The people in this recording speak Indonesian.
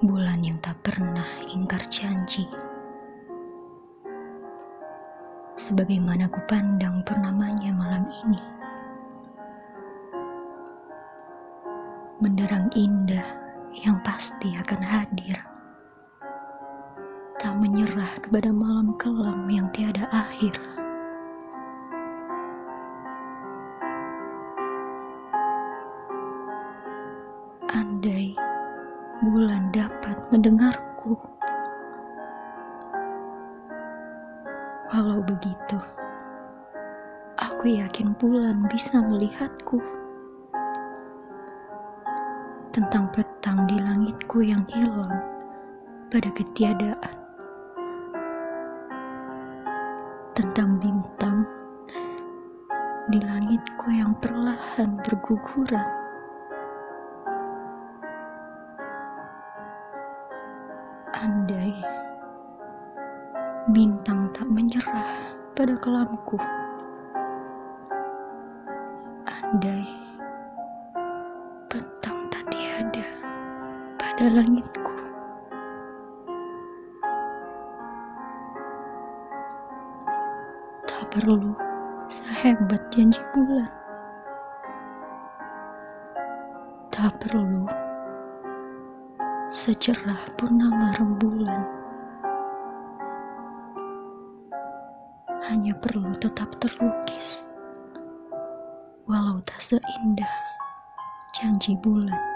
bulan yang tak pernah ingkar janji. Sebagaimana ku pandang purnamanya malam ini. Menderang indah yang pasti akan hadir. Tak menyerah kepada malam kelam yang tiada akhir. Andai bulan dapat mendengarku. Walau begitu, aku yakin bulan bisa melihatku. Tentang petang di langitku yang hilang pada ketiadaan. Tentang bintang di langitku yang perlahan berguguran. Andai bintang tak menyerah pada kelamku. Andai petang tak tiada pada langitku. Tak perlu sehebat janji bulan. Tak perlu secerah purnama rembulan. Hanya perlu tetap terlukis, walau tak seindah janji bulan.